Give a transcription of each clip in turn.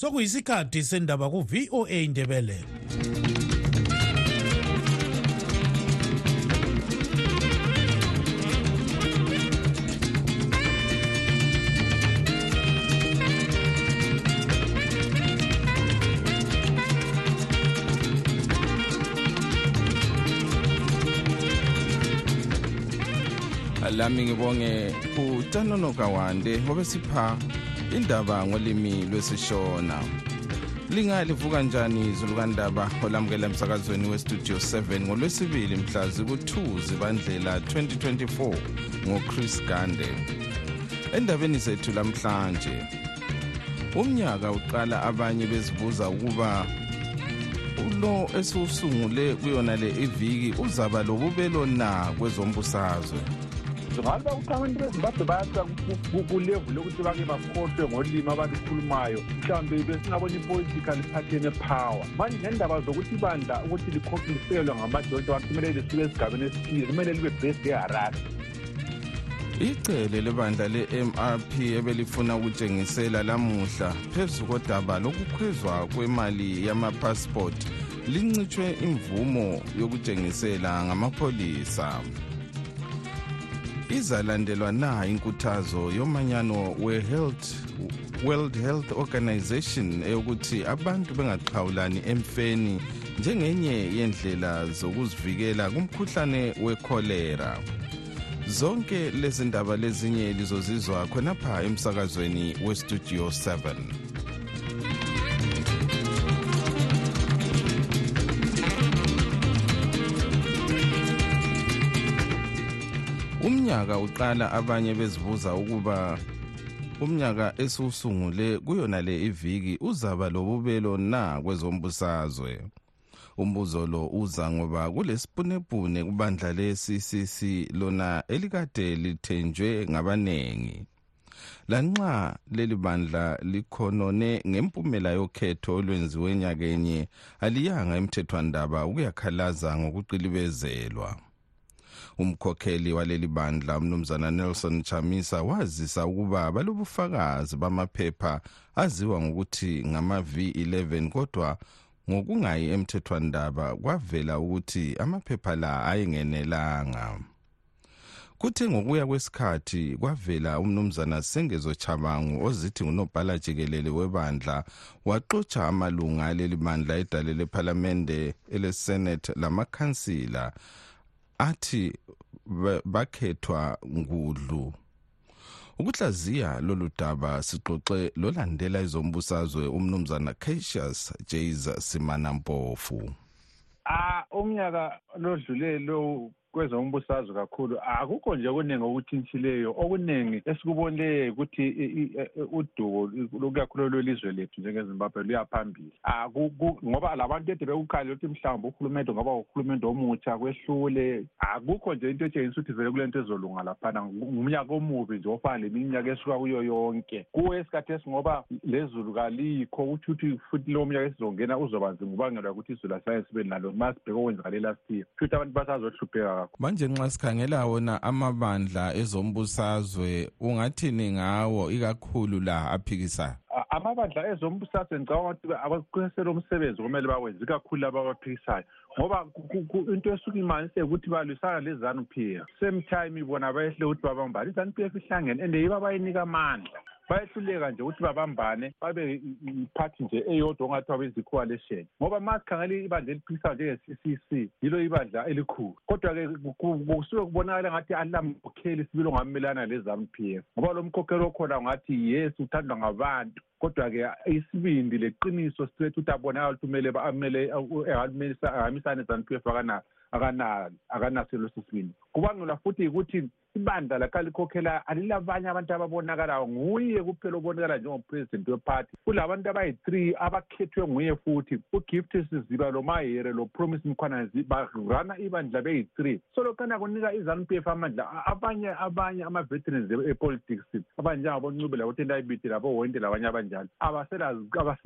sokuyisikhathi sendaba ku-voa indebele lami ngibonge utanono kawande obesipha indaba ngolimi lwesishona. Lingalivuka njani zulukandaba? Olamukela emsakazweni westudio 7 ngolwesibili mhla ziku-2 zibandlela 2024 ngochris gande. Endabeni zethu lamhlanje umnyaka uqala abanye bezibuza ukuba ulo esiwusungule kuyona le iviki uzaba lobubelo na kwezombusazwe? Ngabe ukuthi abantu bezimbabwe bayasa kulevuli lokuthi bake bakhohlwe ngolimi abalukhulumayo mhlawumbe besingabona ipolitical party enepower manje nendaba zokuthi ibandla ukuthi likhokliselwe ngamadoda wakhe kumele lisuke esigabeni esithile kumele libe based eharare. Icele lebandla le-mrp ebelifuna ukutshengisela lamuhla phezu kodaba lokukhwezwa kwemali yamapasipoti lincitshwe imvumo yokutshengisela ngamapholisa izalandelwa na inkuthazo yomanyano we-health world health organization eyokuthi abantu bengaqhawulani emfeni njengenye yendlela zokuzivikela kumkhuhlane wekholera zonke lezi ndaba lezinye lizozizwa khonapha emsakazweni westudio 7 umnyaka uqala abanye bezibuza ukuba umnyaka esiwusungule kuyona le iviki uzaba lobubelo na kwezombusazwe. Umbuzo lo uza ngoba kulesipunepune kubandla le-ccc lona elikade lithenjwe ngabaningi lanxa leli bandla likhonone ngempumela yokhetho olwenziwe enyakenye aliyanga emthethwandaba ukuyakhalaza ngokuqilibezelwa. Umkhokheli waleli bandla umnumzana nelson chamisa wazisa ukuba balobufakazi bamaphepha aziwa ngokuthi ngama-v11 kodwa ngokungayi emthethwandaba kwavela ukuthi amaphepha la ayengenelanga. Kuthe ngokuya kwesikhathi kwavela umnumzana sengezo chabangu ozithi ngunobhala jikelele webandla waxotsha amalunga aleli bandla edale lephalamende elesenethi lamakhansila athi bakhethwa ngudlu. Ukuhlaziya lolu daba sixoxe lolandela izombusazwe umnumzana cassius jas simanampofu. Ah umnyaka lodlule lo kwezombusazwe kakhulu. Akukho nje okuningi okuthintshileyo okuningi esikubonileyo ukuthi udubo lukakhulu lwelizwe lethu njengezimbabwe luya phambili ngoba labantu ede bekukhalele ukuthi mhlawumbe uhulumende ngoba uhulumende omutsha kwehlule. Akukho nje into etshengisa ukuthi vele kulento ezolunga laphana. Ngumnyaka omubi nje ofana leminyaka esuka kuyo yonke. Kuwe esikhathi esingoba lezulu kalikho kutsho ukuthi futhi lowo mnyaka esizongena uzoba nzima ubangelwa ukuthi izulu asaye sibe nalo. Ma sibheke okwenzakale last year. Futhi abantu basazohlupheka kakhulu manje nxa sikhangela wona amabandla ezombusazwe ungathini ngawo ikakhulu la aphikisayo amabandla ezombusazwe ngicabanga ukuthi abakuqiniselwa umsebenzi kumele bawenze ikakhulu laba abaphikisayo. Ngoba into esuke imanise ukuthi balwisana le-zanu p f same time bona bayehle ukuthi babambane. I-zanu p f ihlangene and yibo abayinika amandla. Bayehluleka nje ukuthi babambane babe iphathi nje eyodwa ongathiwa bezi-coalition ngoba ma sikhangela ibandla eliphikisayo njenge-c c c yilo ibandla elikhulu. Kodwa-ke kusuke kubonakala ngathi alilamkhokheli sibili ongamelana le-zanu p f. Ngoba lo mkhokheli okhona ngathi yes uthandwa ngabantu. Kodwa-ke isibindi leqiniso sisethu ukuthi abonakala ukuthi kumele amele ahambisane ezanu p f akanaso leso sibindi. Kubangelwa futhi ukuthi ibandla lakha likhokhela alilabanye abantu ababonakalayo. Nguye kuphela obonakala njengopresident wephathi kulabantu abayi-three abakhethwe nguye futhi. Ugift siziba lo mahere lo promise mkhwanazi barana ibandla beyi-three. So lokhana kunika izanu p f amandla. Abanye abanye ama-veterans epolitics abanjengaboncube labotendayibiti labowonke labanye abanjalo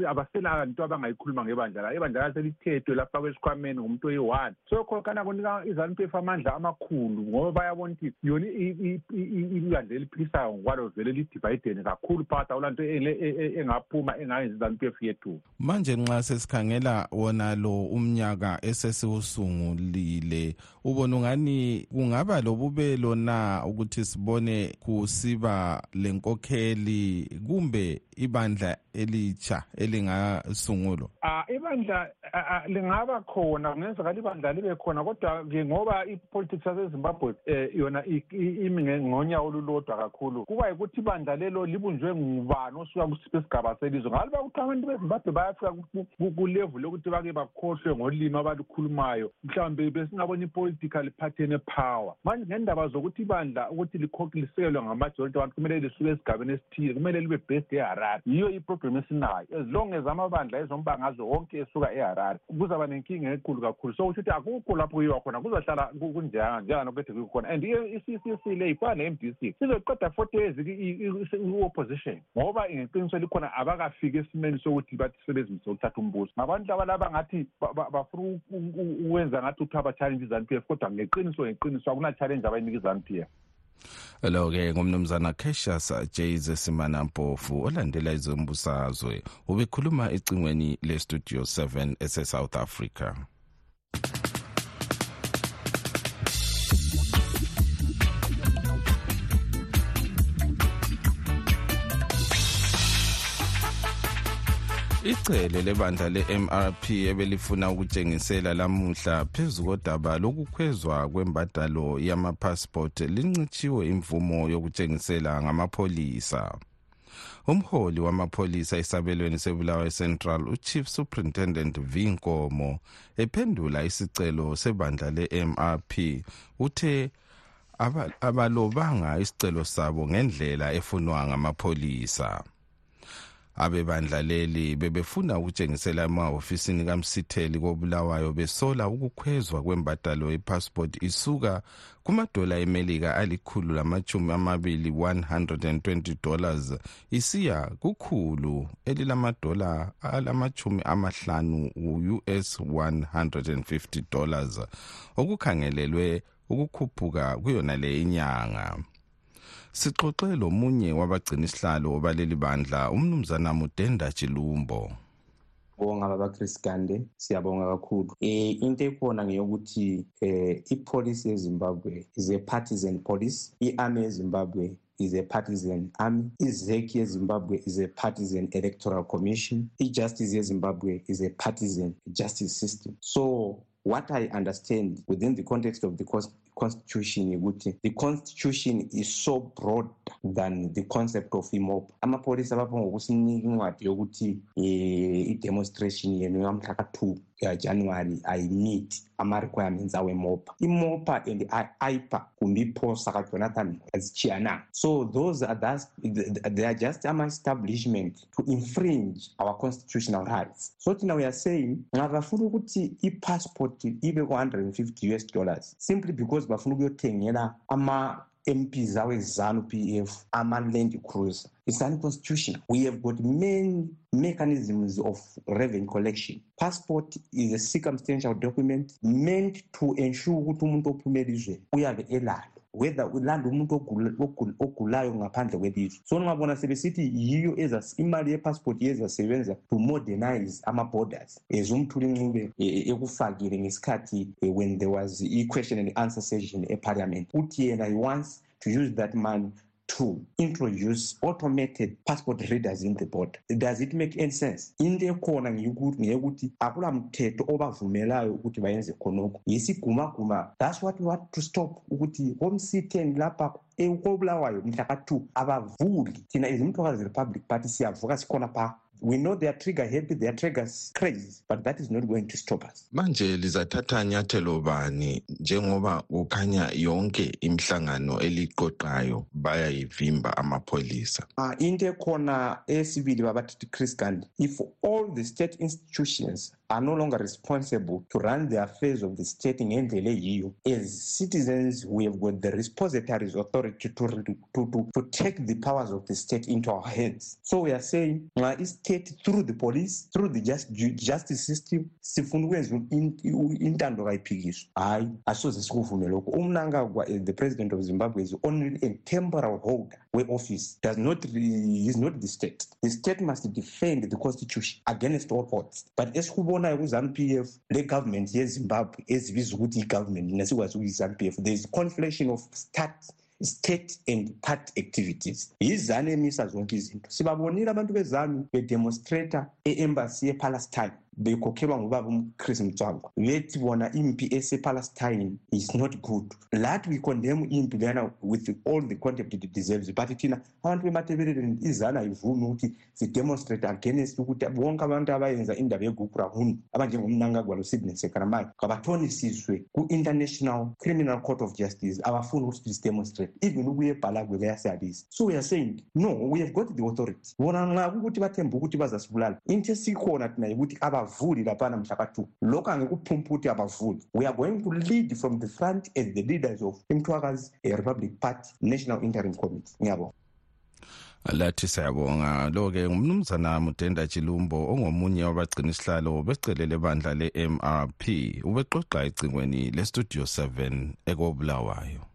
abaselanto abangayikhuluma ngebandla la. Ibandla laselithethwe lafakwa esikhwameni ngumuntu oyi-one. So khokhana kunika izanu p f amandla amakhulu kakhulu ngoba bayabona ukuthi yona ibandla eliphikisayo ngokwalo vele lidivayidene kakhulu phakathi akulanto e, e, engaphuma engayenzi zanup f yethu manje nxa sesikhangela wona lo umnyaka esesiwusungulile ubona ungani kungaba lobubelo na ukuthi sibone kusiba lenkokheli kumbe ibandla elitsha elingasungulwa? Ah ibandla lingaba khona kungenzekala ibandla libe khona kodwa ke ngoba ipolitics yasezimbabwe um yona imi ngonyawo olulodwa kakhulu kuba yikuthi ibandla lelo libunjwe ngubani osuka kusiphi isigaba selizwe. Ngaloba kuthi abantu bezimbabwe bayafika kulevu lokuthi bake bakhohlwe ngolimi abalukhulumayo mhlawumbe besingabona ipolitical phathene power. Manje ngendaba zokuthi ibandla ukuthi lisekelwe ngamajority abantu kumele lisuke esigabeni esithile kumele libe based eharare yiyo iproblem esinayo as long as amabandla ezombangazwe wonke esuka eharare kuzaba nenkinga enkulu kakhulu. So kusho ukuthi akukho lapho kuyiwa khona kuzohlala kunjanga njenganokade kukhona and i-ccc le ifana ne-m d c sizoqeda forty years i-opposition. Ngoba ngeqiniso likhona abakafiki esimeni sokuthi bathi sebezimise ukuthatha umbuso. Ngabantu laba laba ngathi bafuna ukwenza ngathi kuthiwa ba-challenge izanu p f kodwa ngeqiniso ngeqiniso akuna-challenge abayinika izanu p f. lo-ke ngumnumzana cassius jays simanampofu olandela izombusazwe ubekhuluma ecingweni lestudio 7 esesouth africa. Icele lebandla le-mrp ebelifuna ukutshengisela lamuhla phezu kodaba lokukhwezwa kwembadalo yamaphasipoti lincitshiwe imvumo yokutshengisela ngamapholisa. Umholi wamapholisa esabelweni sebulawayo central uchief superintendent v nkomo ephendula isicelo sebandla le-mrp uthe abalobanga isicelo sabo ngendlela efunwa ngamapholisa. Abebandla leli bebefuna ukutshengisela emahhofisini kamsitheli kobulawayo besola ukukhwezwa kwembadalo yepassport isuka kumadola emelika alikhulu lamachumi amabili 120 dollars isiya kukhulu elilamadola alamachumi amahlanu u-us 150 dollars okukhangelelwe ukukhuphuka kuyona le inyanga sixoxe lomunye wabagcina isihlalo baleli bandla umnumzana mudenda chilumbo bonga baba Chris Gande siyabonga kakhulu. Eh into ekhona ngeyokuthi eh ipolice yeZimbabwe is a partisan police iarmy yeZimbabwe is a partisan army izeki yezimbabwe is a partisan electoral commission ijustice yezimbabwe is a partisan justice system. So what i understand within the context of the constitution ukuthi the constitution is so broad than the concept of imob amapholisa bapho ngokusinika incwadi yokuthi um i-demonstration yenu yamhla ka-two yajanuary ayimeet ama-requirements awemopa. Imopa and i-ipa kumbe iphosa kajonathan azichiyananga so those are thus, they are just ama-establishment to infringe our constitutional rights. So thina we are saying ngabafuna ukuthi i-passport ibe ku-150 us dollars simply because bafuna ukuyothengela ama MPs awe ZANU PF ama-land cruiser. It's unconstitutional we have got many mechanisms of revenue collection. Passport is a circumstantial document meant to ensure ukuthi umuntu ophuma elizweni whether ulanda umuntu ogulayo ngaphandle kwelizwe. So ngabona sebesithi yiyo imali yepassport yezasebenza to modernize ama-borders as umthula incube ekufakile ngesikhathi when there was i-question and answer session eparliament. Uthi yena he wants to use that money to introduce automated passport readers in the border. Does it make any sense? Into ekhona ngeyokuthi akula mthetho obavumelayo ukuthi bayenze khonokho. Yisigumaguma that's what we want to stop ukuthi home citen lapha kobulawayo mhla ka-two abavuli. Thina izimthokazi republic party siyavuka sikhona phaa we know they are trigger happy they are triggers crazy but that is not going to stop us. Manje lizathatha nyathelo bani njengoba kukhanya yonke imihlangano eliqoqayo bayayivimba amapholisa. Uh, into ekhona esibili babathi chris gandhi if all the state institutions are no longer responsible to run the affairs of the state ngendlela eyiyo as citizens we have got the repositories authority to, to, to, to take the powers of the state into our hands. So we are saying nxa istate through the police through the just, justice system sifuna ukwenza intando kayiphikiswa hhayi asoze sikuvume lokho umnangagwa the president of zimbabwe is only a temporal holder we-office does not is not the state the state must defend the constitution against all odds. But esikubonayo ku-zanup f le government yezimbabwe ezibiza ukuthi i-government nesikwazi ukuyi-zanup f there is conflation of stat state and part activities. Yizanu emisa zonke izinto. Sibabonile abantu bezanu bedemonstrata e-embassy yepalestine bekhokhelwa ngubaba umchris mtswango. Bethi bona impi esepalestine is not good. Lathi we condemn impi leyana with all the contempt it deserves. But thina abantu bematebeleleni izana ayivumi ukuthi sidemonstrate against ukuthi bonke abantu abayenza indaba yegugurahunu abanjengomnankagwa losydney sekramay kabathonisiswe ku-international criminal court of justice abafuni ukuthi sidemonstrate. Even ukuye ebhalagwe bayasiyabisa so we are saying no we have got the authority. Bona nxa kukuthi bathemba ukuthi bazasibulala into esikhona thina yikuthi aba abavuli laphana mhla ka-two. Lokho angekuphumpa ukuthi abavuli. We are going to lead from the front as the leaders of imthwakazi republic party national interim committee. Ngiyabonga. Lathi siyabonga. Lo-ke ngumnumzana mudenda chilumbo ongomunye wabagcina isihlalo becelele bandla le-mrp ubexoxa ecingweni lestudio 7 ekobulawayo.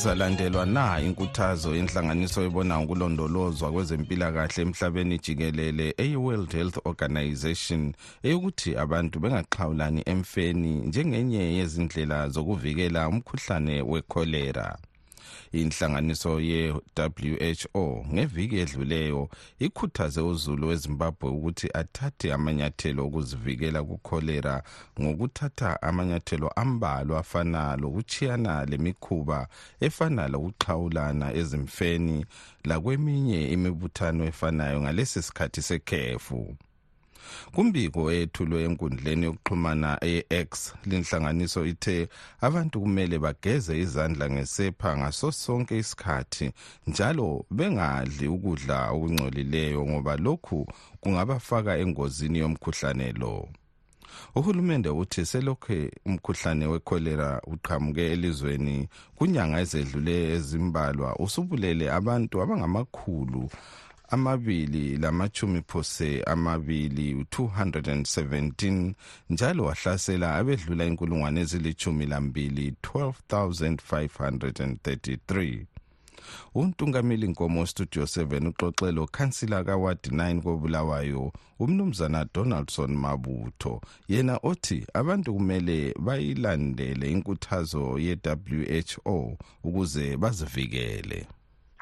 Izalandelwa na inkuthazo yenhlanganiso ebona ukulondolozwa kwezempilakahle emhlabeni jikelele eyi-world health organization eyokuthi abantu bengaxhawulani emfeni njengenye yezindlela zokuvikela umkhuhlane wekholera inhlanganiso ye-WHO ngeviki edluleyo ikhuthaze uzulu wezimbabwe ukuthi athathe amanyathelo okuzivikela kukholera ngokuthatha amanyathelo ambalwa afana lokuchiyana lemikhuba efana lokuxhawulana ezimfeni lakweminye imibuthano efanayo ngalesi sikhathi sekhefu. Kumbiko eyethulwe enkundleni yokuxhumana e-x linhlanganiso ithe abantu kumele bageze izandla ngesepha ngaso sonke isikhathi njalo bengadli ukudla okungcolileyo ngoba lokhu kungabafaka engozini yomkhuhlane lo. Uhulumende uthi selokhu umkhuhlane wekholera uqhamuke elizweni kunyanga ezedlule ezimbalwa usubulele abantu abangamakhulu amabili lamachumi phose amabili 217 njalo wahlasela abedlula inkulungwane ezilichumi lambili 12533 untungameli nkomo studio 7 uxoxelo khansila kawadi 9 kobulawayo umnumzana donaldson mabutho. Yena othi abantu kumele bayilandele inkuthazo ye-who ukuze bazivikele.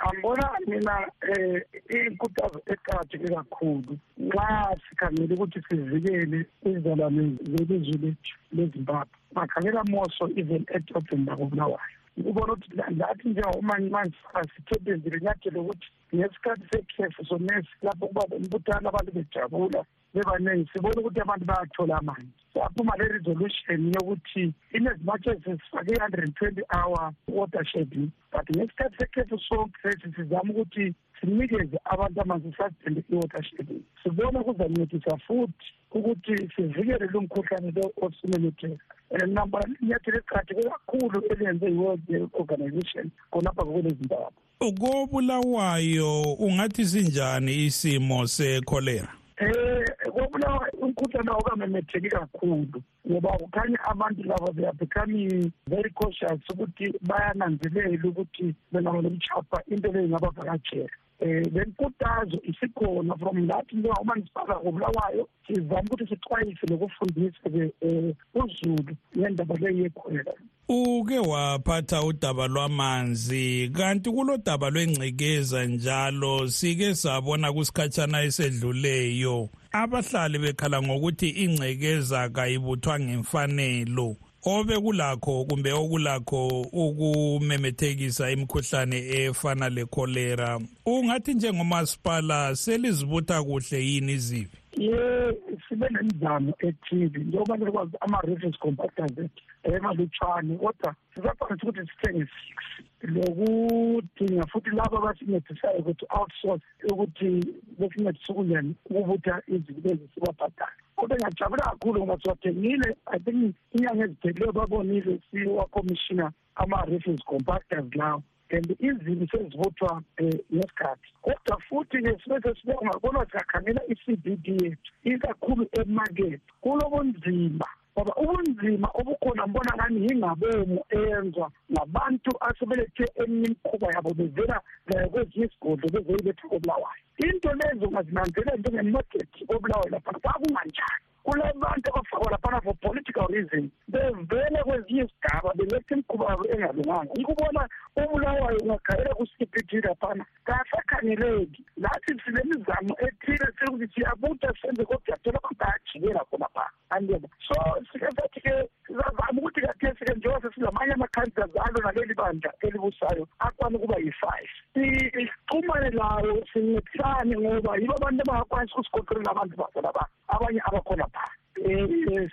Angibona mina um inkuthazo eqakatheke kakhulu. Nxa sikhangele ukuthi sivikele izalwane zelizwe lethu lezimbabwe bakhangela moso even edrobheni lakobulawayo ukubona ukuthi lathi njengomanje sithethe nyathelo ukuthi ngesikhathi sekhefu sonesi lapho kuba umbuthano abantu bejabula. Bebaningi sibona ukuthi abantu bayathola amanzi. Saphuma le resolution yokuthi in as much as sifake i-hundred and twenty hour water shedding but ngesikhathi sekhefu sonke lesi sizama ukuthi sinikeze abantu amanzi sasithende i-water shedding. Sibona kuzancedisa futhi ukuthi sivikele lo mkhuhlane lo osumemetheka. And number inyathelo eqakatheke kakhulu eliyenze i-world health organization khonapha kokulezi ndawo kobulawayo ungathi sinjani isimo sekholera eh kobulawa umkhuhlane awukamemetheki kakhulu ngoba kukhanya abantu laba they are becoming very cautious ukuthi bayananzelela ukuthi benabo lokuchapha into leyo ingabavakatshela um le nkuthazo isikhona from lathi njengaumanisipala kobulawayo sizama ukuthi sixwayise nokufundisa-ke um uzulu ngendaba leyo yekhwela. Uke waphatha udaba lwamanzi kanti kulo daba lwengcekeza njalo sike sabona kusikhatshana esedluleyo. Abahlali bekhala ngokuthi ingcekeza kayibuthwa ngemfanelo. Obe kulakho kumbe okulakho ukumemethekisa imikhuhlane efana lekholera. Ungathi njengomasipala selizibutha kuhle yini izibi ye sibe nemizamo ethile njengoba nikwazi ama-reference compactors ethu emalutshwane kodwa sizakwanisa ukuthi sithenge six. Lokudinga futhi labo abasincedisayo ukuthi outsource ukuthi besincedise ukunjani ukubutha izinto lezi sibabhadale kodwa ngiyajabula kakhulu ngoba siwathengile i think inyanga eziphelileyo babonile siwakomishina ama-reference compactors lawo. And izinto sezivuthwa um ngesikhathi. Kodwa futhi-ke sibe sesibonga kodwa siyakhangela i-c b d yethu ikakhulu emakethe. Kulobunzima ngoba ubunzima obukhona mbona kani yingabomu eyenzwa ngabantu asebelethe eminye imikhuba yabo bevela kwezinye isigodlo bezeyiletha kobulawayo. Into lezo ungazinanzelela njengemakethi kobulawayo laphana kwakunganjani? Kulabantu abafakwa laphana for political reasons bevele kwezinye isigaba beletha imikhuba engalunganga. Yikubona ubulawayo ungakhayela ku-cpt laphana kasakhangeleki lathi silemizamo ethile sekuthi siyabutha senze kodwa siyathola abantu bayajikela khonapha andiyeba so sike sathi-ke sizazama ukuthi kathesi-ke njengoba sesilamanye ama-candidates alo naleli bandla elibusayo akwane ukuba yi-five. Sixhumane lawo sincedisane ngoba yibo abantu abangakwanisa ukusigoqelela abantu basolaba abanye abakhona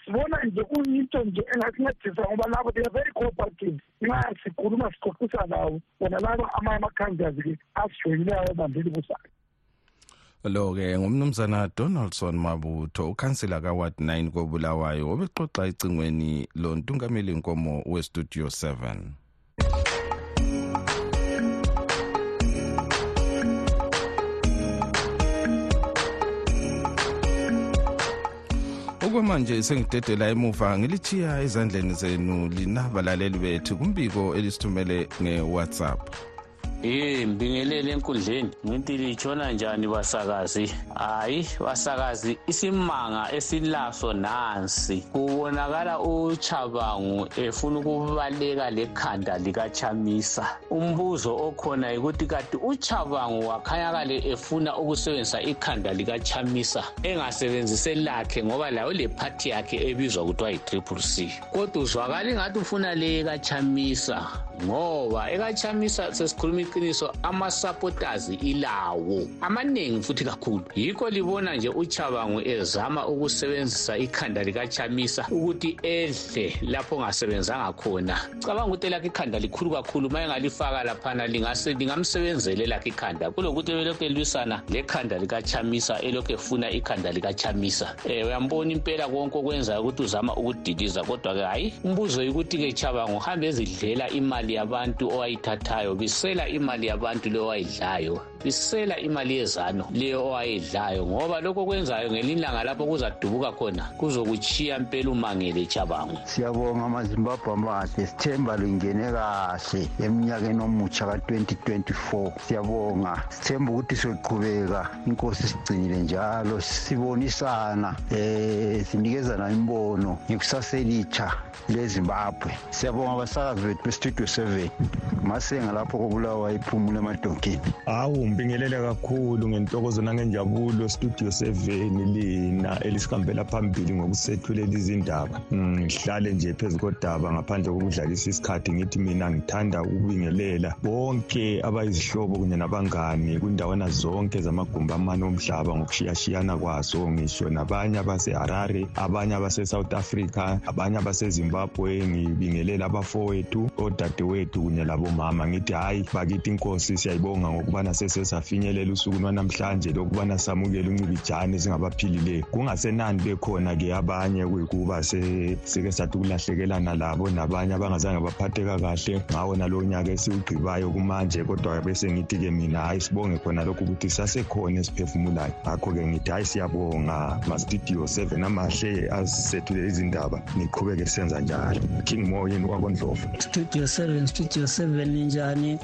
sibona nje kuyinto nje engasincedisa ngoba labo they are very cooperative. Nxa sikhuluma sixoxisa lawo bona laba amanye ama-candidates-ke asijoyinileyo ebandleni busayo lo-ke ngumnumzana donaldson mabutho ukhansila kaward 9 kobulawayo obexoxa ecingweni lo ntungameli nkomo westudio 7 okwamanje sengidedela emuva ngilichiya ezandleni zenu lina balaleli bethu kumbiko elisithumele nge-whatsapp ye mbingelele enkundleni. Ngithi litshona njani basakazi? Hayi basakazi isimanga esilaso nansi. Kubonakala uchabangu efuna ukubaleka lekhanda likachamisa. Umbuzo okhona yikuthi kati uchabangu wakhanyakale efuna ukusebenzisa ikhanda likachamisa engasebenzise lakhe ngoba layo lephathi yakhe ebizwa kuthiwa yi-triple c. Kodwa uzwakala ingathi ufuna le kachamisa. Ngoba ekachamisa sesikhuluma iqiniso ama-supporters ilawo. Amaningi futhi kakhulu. Yikho libona nje uchabangu ezama ukusebenzisa ikhanda likachamisa ukuthi edle lapho ongasebenzanga khona. Cabanga ukuthi elakho ikhanda likhulu kakhulu ma engalifaka laphana lingamsebenzela elakho ikhanda. Kulokuthi belokhu elwisana lekhanda likachamisa elokhu efuna ikhanda likachamisa um uyambona impela konke okwenzayo ukuthi uzama ukudiliza kodwa-ke hhayi umbuzo yikuthi-ke chabangu uhambe ezidlela imali yabantu owayithathayo bisela imali yabantu leyo owayidlayo. Bisela imali yezano leyo owayidlayo ngoba lokho okwenzayo ngelinye ilanga lapho kuzadubuka khona kuzokuchiya mpela umangele chabangu siyabonga amazimbabwe amahle sithemba lingene kahle eminyakeni omutsha ka-2024 siyabonga sithemba ukuthi soqhubeka inkosi sigcinile njalo sibonisana um sinikezana imbono ngekusaselicha lezimbabwe. Siyabonga abasakazi bethu bestudio seven masenga lapho kobulawa iphumule emadonkeni. Hawu ngibingelele kakhulu ngentokozo nangenjabulo studio seven lina elisihambela phambili ngokusethulela izindaba. Ngihlale nje phezu kodaba ngaphandle kokudlalisa isikhathi ngithi mina ngithanda ukubingelela bonke abayizihlobo kunye nabangani kwindawana zonke zamagumbi amane omhlaba ngokushiyashiyana kwaso. Ngisho nabanye abase-harare abanye abase-south africa abanye abasezimbabwe ngibingelela abafowethu odadewethu kunye labomama. Ngithi hhayi bakithi inkosi siyayibonga ngokubana sesesafinyelela usuku lwanamhlanje lokubana samukele uncibijane kungasenani bekhona-ke abanye kuyikuba sike sathi labo nabanye abangazange baphatheka kahle ngawo nalowo nyaka esiwugqibayo kumanje. Kodwa bese ngithi-ke mina sibonge khona lokhu ukuthi sasekhona esiphefumulayo. Ngakho-ke ngithi siyabonga seven amahle azisethule izindaba. Niqhubeke senza njalo. King studio seven studio seven njani?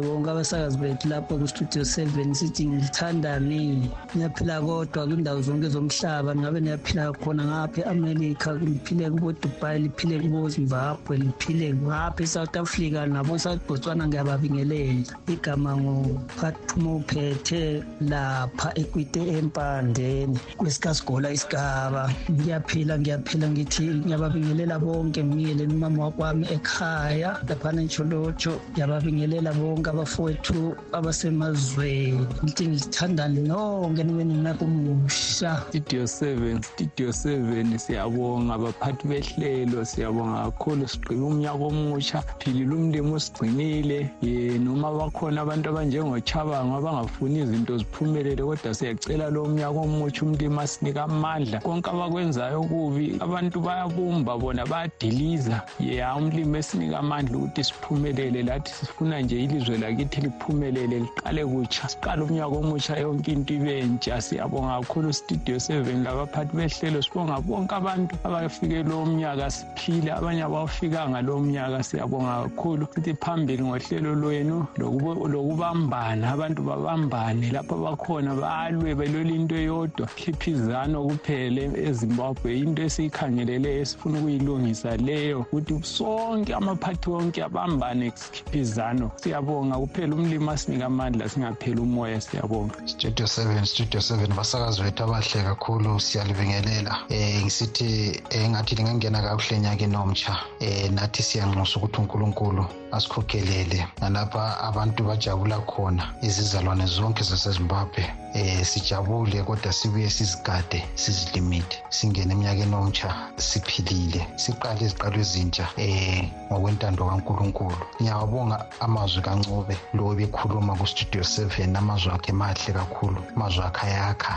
Wonke abasakazi bethu lapho ku-studio seven sithi ngithandani ngiyaphila kodwa kwindawo zonke zomhlaba ngabe niyaphila khona ngapha e-america liphile kubo-dubai liphile kubo-zimbabwe liphile ngapha e-south africa nabo south botswana ngiyababingelela. Igama nguphathuma uphethe lapha ekwite empandeni kwesikasigola isigaba. Ngiyaphila ngiyaphila ngithi ngiyababingelela bonke ngibingelele umama wakwami ekhaya. Laphana entsholotsho ngiyababingelela bonke abafowethu abasem emazweni lithi ngilithandane lonke nibe ninako omusha studio seven studio seven siyabonga baphathi behlelo siyabonga kakhulu sigqibe umnyaka omutsha philile umlimi usigcinile. Ye noma bakhona abantu abanjengochabango abangafuni izinto ziphumelele kodwa siyacela lo mnyaka omutsha umlimi asinika amandla. Konke abakwenzayo kubi abantu bayabumba bona bayadiliza. Ye umlimi esinika amandla ukuthi siphumelele lathi sifuna nje ilizwe lakithi liphumelele liqale kutsha siqale umnyaka omutsha yonke into ibe ntsha. Siyabonga kakhulu studio seven labaphathi behlelo. Sibonga bonke abantu abafike lowo mnyaka siphile. Abanye abawufikanga lowo mnyaka siyabonga kakhulu. Sithi phambili ngohlelo lwenu lokubambana. Abantu babambane lapho bakhona balwe belwela into eyodwa. Khipha izano kuphela ezimbabwe. Into esiyikhangeleleyo esifuna ukuyilungisa leyo ukuthi sonke amaphathi wonke abambane sikhipha izano. Siyabonga kuphela umlimi asinika amandla. Singapheli umoya siyabonga. Studio seven studio seven. Basakazi wethu abahle kakhulu siyalibingelela um ngisithi engathi lingangena kakuhle enyakeni omtsha um nathi siyanxusa ukuthi unkulunkulu asikhokhelele nalapha abantu bajabula khona izizalwane zonke zasezimbabwe. Eh sijabule kodwa sibuye sizigade sizilimite singene eminyakeni omtsha siphilile siqale iziqalo ezintsha eh ngokwentando kaNkuluNkulu. Ngiyawabonga amazwi kaNcube lo bekhuluma ku studio 7 amazwi akhe mahle kakhulu amazwi akhe ayakha.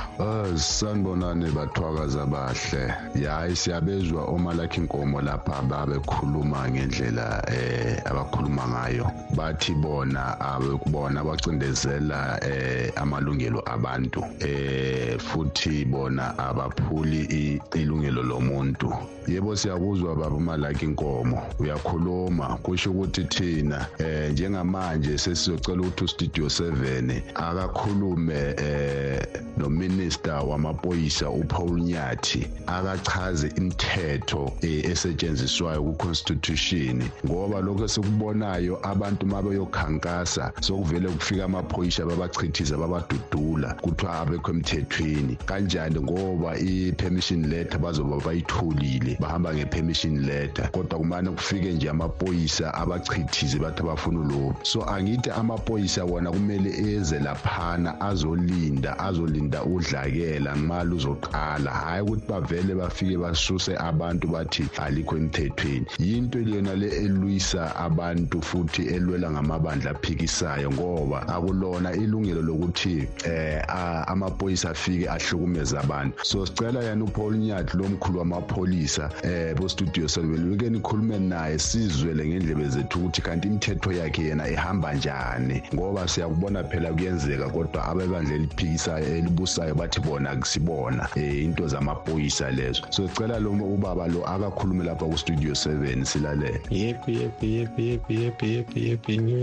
Sanibonani bathwakaza bahle. Yayi siyabezwa omalakhe inkomo lapha babekhuluma ngendlela eh abakhuluma ngayo. Bathi bona abekubona abacindezela eh amalungelo abantu eh futhi bona abaphuli ilungelo lomuntu. Yebo siyakuzwa baba malaki inkomo uyakhuluma. Kusho ukuthi thina eh njengamanje sesizocela ukuthi ustudio 7 akakhulume eh no minister wamaphoyisa uPaul Nyathi akachaze imithetho esetshenziswayo ku constitution ngoba lokho sikubonayo abantu mabeyokhankasa sokuvele kufika amaphoyisa babachithiza babadudula kuthiwa abekho emthethweni. Kanjani? Ngoba i-permission letter bazoba bayitholile bahamba nge-permission letter. Kodwa kumane kufike nje amaphoyisa abachithize bathi abafuna ulobu so angithi amaphoyisa wona kumele eze laphana azolinda azolinda udlakela nxa luzoqala. Hhayi ukuthi bavele bafike basuse abantu bathi alikho emthethweni. Yinto leyona le elwisa abantu futhi elwela ngamabandla aphikisayo ngoba akulona ilungelo lokuthi eh amaphoyisa afike ahlukumeza abantu. So sicela yena uPaul Nyathi lo mkhulu wamapholisa eh bo studio 7 wike nikhulume naye sizwele ngendlebe zethu ukuthi kanti imithetho yakhe yena ihamba njani. Ngoba siyakubona phela kuyenzeka kodwa abebandla eliphikisayo elibusayo bathi bona akusibona eh into zamaphoyisa lezo. So sicela lo ubaba lo akakhulume lapha ku studio 7 silalela yep yep yep yep yep yep yep new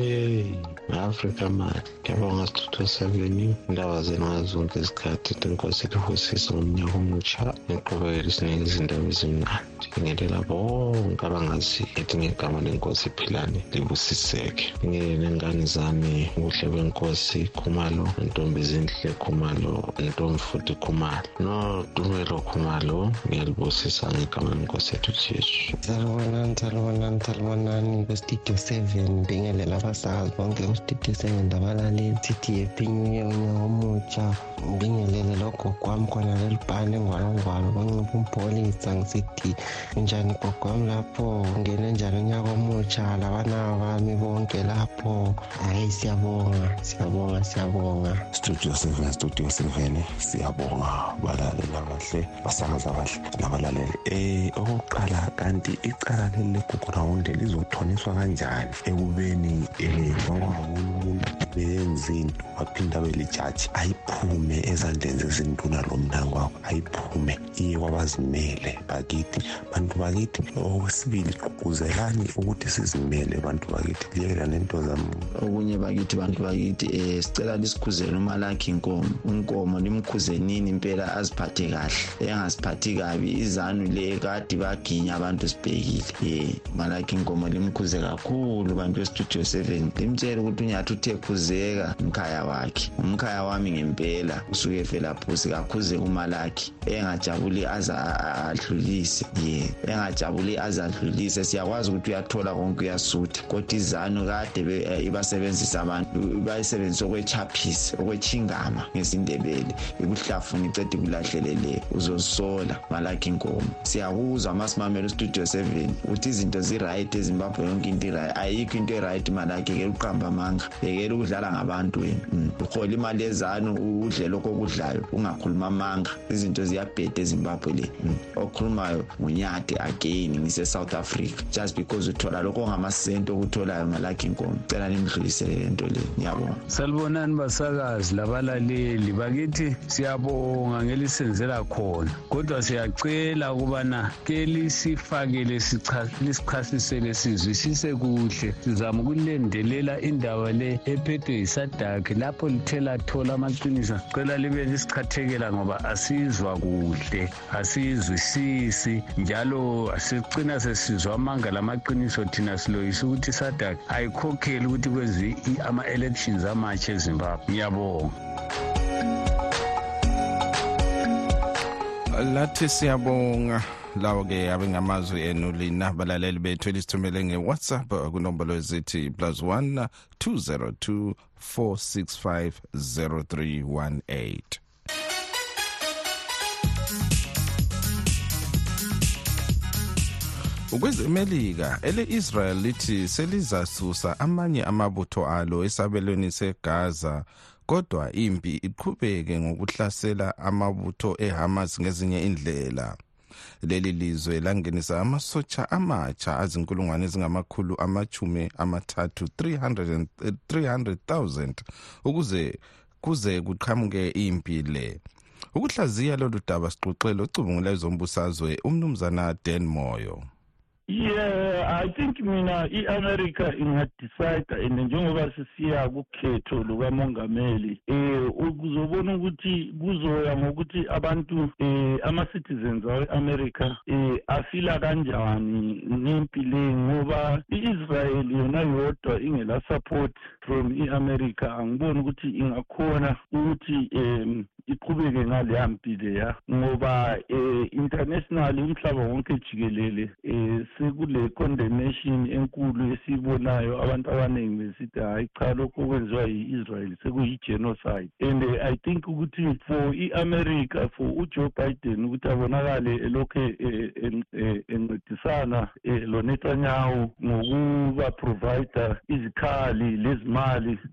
Africa man ngiyabonga studio 7 indaba zenu zonke izikhathi inkosi elihosisa ngomnyaka omutsha ngiqhubekele isiningi izindaba ezimnandi ngelela bonke abangazi ethi ngegama lenkosi iphilane libusiseke ngeke nengane zami ubuhle benkosi khumalo intombi zinhle khumalo intombi futhi khumalo. Nodumelo khumalo ngiyalibusisa ngegama lenkosi yethu jesu. Salibonani salibonani salibonani kwestudio seven bingelela abasakazi bonke kwestudio seven ndabalaleli sithi happy new year unyaka omutsha ngibingelele logogo wami khona lelibhane engwalongwalo bancipha umpholisa ngisithi njani gogo wami lapho? Ungene njani unyaka omutsha? Labana bami bonke lapho. Hayi siyabonga siyabonga siyabonga. Studio seven studio seven siyabonga balalela abahle basakaza abahle nabalaleli. Eh okokuqala kanti icala leli legugu rawundi lizothoniswa kanjani ekubeni um umuntu beyenza into waphinda belijaji ayiphume ezandleni zezinduna lo mntango wakho ayiphume iye kwabazimele bakithi. Bantu bakithi okwesibili gqugquzelani ukuthi sizimele bantu bakithi liyekela nento zam. Okunye bakithi bantu bakithi um sicela lisikhuzele umalakhi inkomo inkomo limkhuzenini impela aziphathe kahle. Engaziphathi kabi izanu le kade baginya abantu sibhekile. Ye malakhi inkomo limkhuze kakhulu bantu bestudio seven. Limtshele ukuthi unyathi uthe khuze uyakhuzeka umkhaya wakhe. Umkhaya wami ngempela usuke felaphusi kakhuze umalakhi engajabuli aze adlulise. Ye engajabuli aze adlulise. Siyakwazi ukuthi uyathola konke uyasutha. Kodwa izanu kade eh, ibasebenzisa abantu bayisebenzisa okwechaphisi okwechingama ngesindebele. Ikuhlafuna icede kulahlelele uzosola malakhi inkomo. Siyakuzwa masimamela ustudio seven ukuthi izinto zi-right ezimbabwe yonke into i-right ayikho into e-right malakhi ke uqamba amanga. Yekela ukudlala ngabantu wena mm. uhola imali ezanu udle lokho okudlayo ungakhuluma amanga izinto ziyabheda ezimbabwe le mm. okhulumayo ngunyade again ngise-south africa. Just because uthola lokho ongamasenti okutholayo malakhi inkomo. Cela nimdlulisele le nto le ngiyabonga. Salibonani basakazi labalaleli. Bakithi siyabonga ngelisenzela khona kodwa siyacela ukubana ke lisifakele lisichasisele sizwisise kuhle. Sizama ukulendelela indaba le ephethwe yisadakhi lapho lithe lathola amaqiniso cela libe lisichathekela ngoba asizwa kuhle asiyizwisisi njalo sicina sesizwa amanga lamaqiniso thina siloyisa ukuthi isadakhi ayikhokheli ukuthi kwenziwe ama-elections amatsha ezimbabwe. Ngiyabonga. Lathi siyabonga. Lawo-ke abengamazwi enu lina balaleli bethu elisithumele nge-whatsapp kunombolo ezithi plus 1 202 465 0318 ukwezemelika ele-israel lithi selizasusa amanye amabutho alo esabelweni segaza kodwa impi iqhubeke ngokuhlasela amabutho eHamas ngezinye indlela leli lizwe langenisa amasotsha amatsha azinkulungwane ezingamakhulu amachume amathathu 300,000 ukuze kuze kuqhamuke impi le ukuhlaziya lolu daba sixoxele ocubungula ezombusazwe umnumzana Dan Moyo. Yeah i think mina i-america ingadecide and njengoba sisiya kukhetho lukamongameli eh uzobona ukuthi kuzoya ngokuthi abantu eh ama-citizens awe-america eh afila kanjani ngempi le ngoba i-israel yona yodwa ingela support from i-america angiboni ukuthi ingakhona ukuthi um iqhubeke ngaleya mpi leya ngoba um international umhlaba wonke jikelele um sekule condemnation enkulu esiyibonayo abantu abaningi besithi hhayi cha lokhu okwenziwa yi-israel sekuyi-genocide. And i think ukuthi for i-america for ujoe biden ukuthi abonakale elokhu encedisana lo-netanyahu ngokuba-provida izikhali lezimali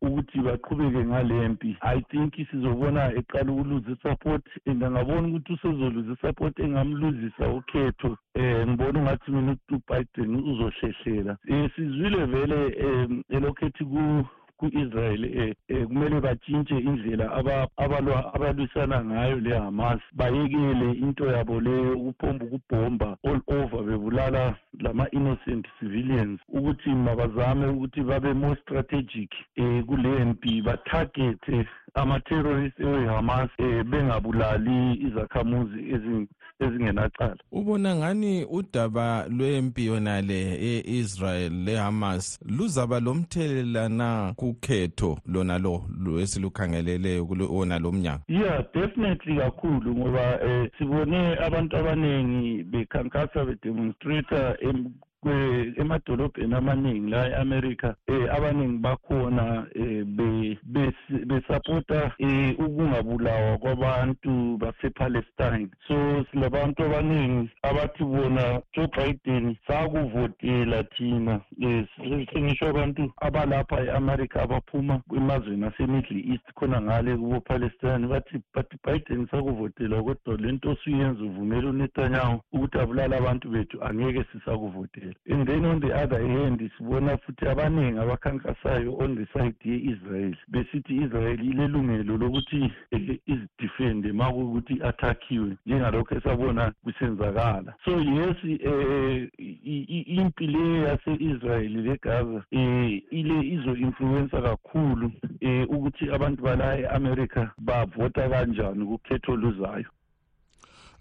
ukuthi baqhubeke ngale mpi. I think sizobona eqala ukuluza isupport and angabona ukuthi usezoluza isupport engamluzisa ukhetho. Um ngibona ungathi mina ubiden uzohlehlela um sizwile vele um elokhethi ku-israel eh, eh kumele batshintshe indlela abalwa abalwisana ngayo le Hamas. Bayekele into yabo le ukuphomba ukubhomba all over bebulala lama innocent civilians ukuthi mabazame ukuthi babe more strategic eh kule mpi batarget ama-terrorist ewe-hamas eh bengabulali izakhamuzi ezingenacala. Ubona ngani udaba lwempi yona le e-israel le-hamas luzaba lomthelela na kukhetho lona lo esilukhangeleleyo kuwona lo mnyaka? Yeah definitely kakhulu ngoba um sibone abantu abaningi bekhankasa bedemonstrata emadolobheni amaningi la e-america eh abaningi bakhona eh besapota eh ukungabulawa kwabantu base-palestine. So silabantu abaningi abathi bona joe biden sakuvotela thina um sengisho abantu abalapha e-america abaphuma emazweni ase-middle east khona ngale kubo-palestine. Bathi but biden sakuvotela kodwa le nto osuyenza uvumela unetanyahu ukuthi abulale abantu bethu angeke sisakuvotela and then on the other hand sibona futhi abaningi abakhankasayo on the side ye-israel. Besithi i-israel ilelungelo lokuthi izidefende ma kuwukuthi i-athakhiwe njengalokho esabona kusenzakala. So yes um impi le yase-israyeli legaza um ile izo-influensa kakhulu um ukuthi abantu bala e-america bavota kanjani kukhetho luzayo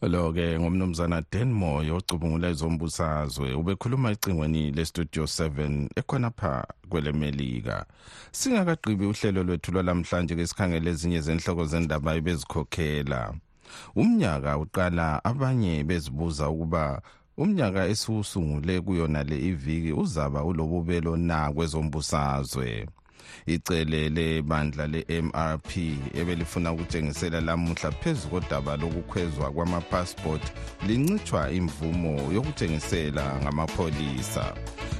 lo-ke ngumnumzana dan moyo ocubungula ezombusazwe ubekhuluma ecingweni lestudio 7 ekhona pha kwelemelika. Singakagqibi uhlelo lwethu lwalamhlanje ke sikhangele ezinye zenhloko zendaba ebezikhokhela umnyaka uqala abanye bezibuza ukuba umnyaka esiwusungule kuyona le iviki uzaba ulobubelo na kwezombusazwe. Icele lebandla le-mrp ebelifuna ukutshengisela lamuhla phezu kodaba lokukhwezwa kwamapasipoti lincitshwa imvumo yokutshengisela ngamapholisa.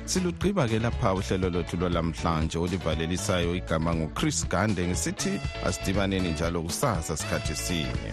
Silugqiba-ke lapha uhlelo lwethu lwalamhlanje olivalelisayo igama nguchris gande ngisithi asidibaneni njalo kusasa sikhathi sinye.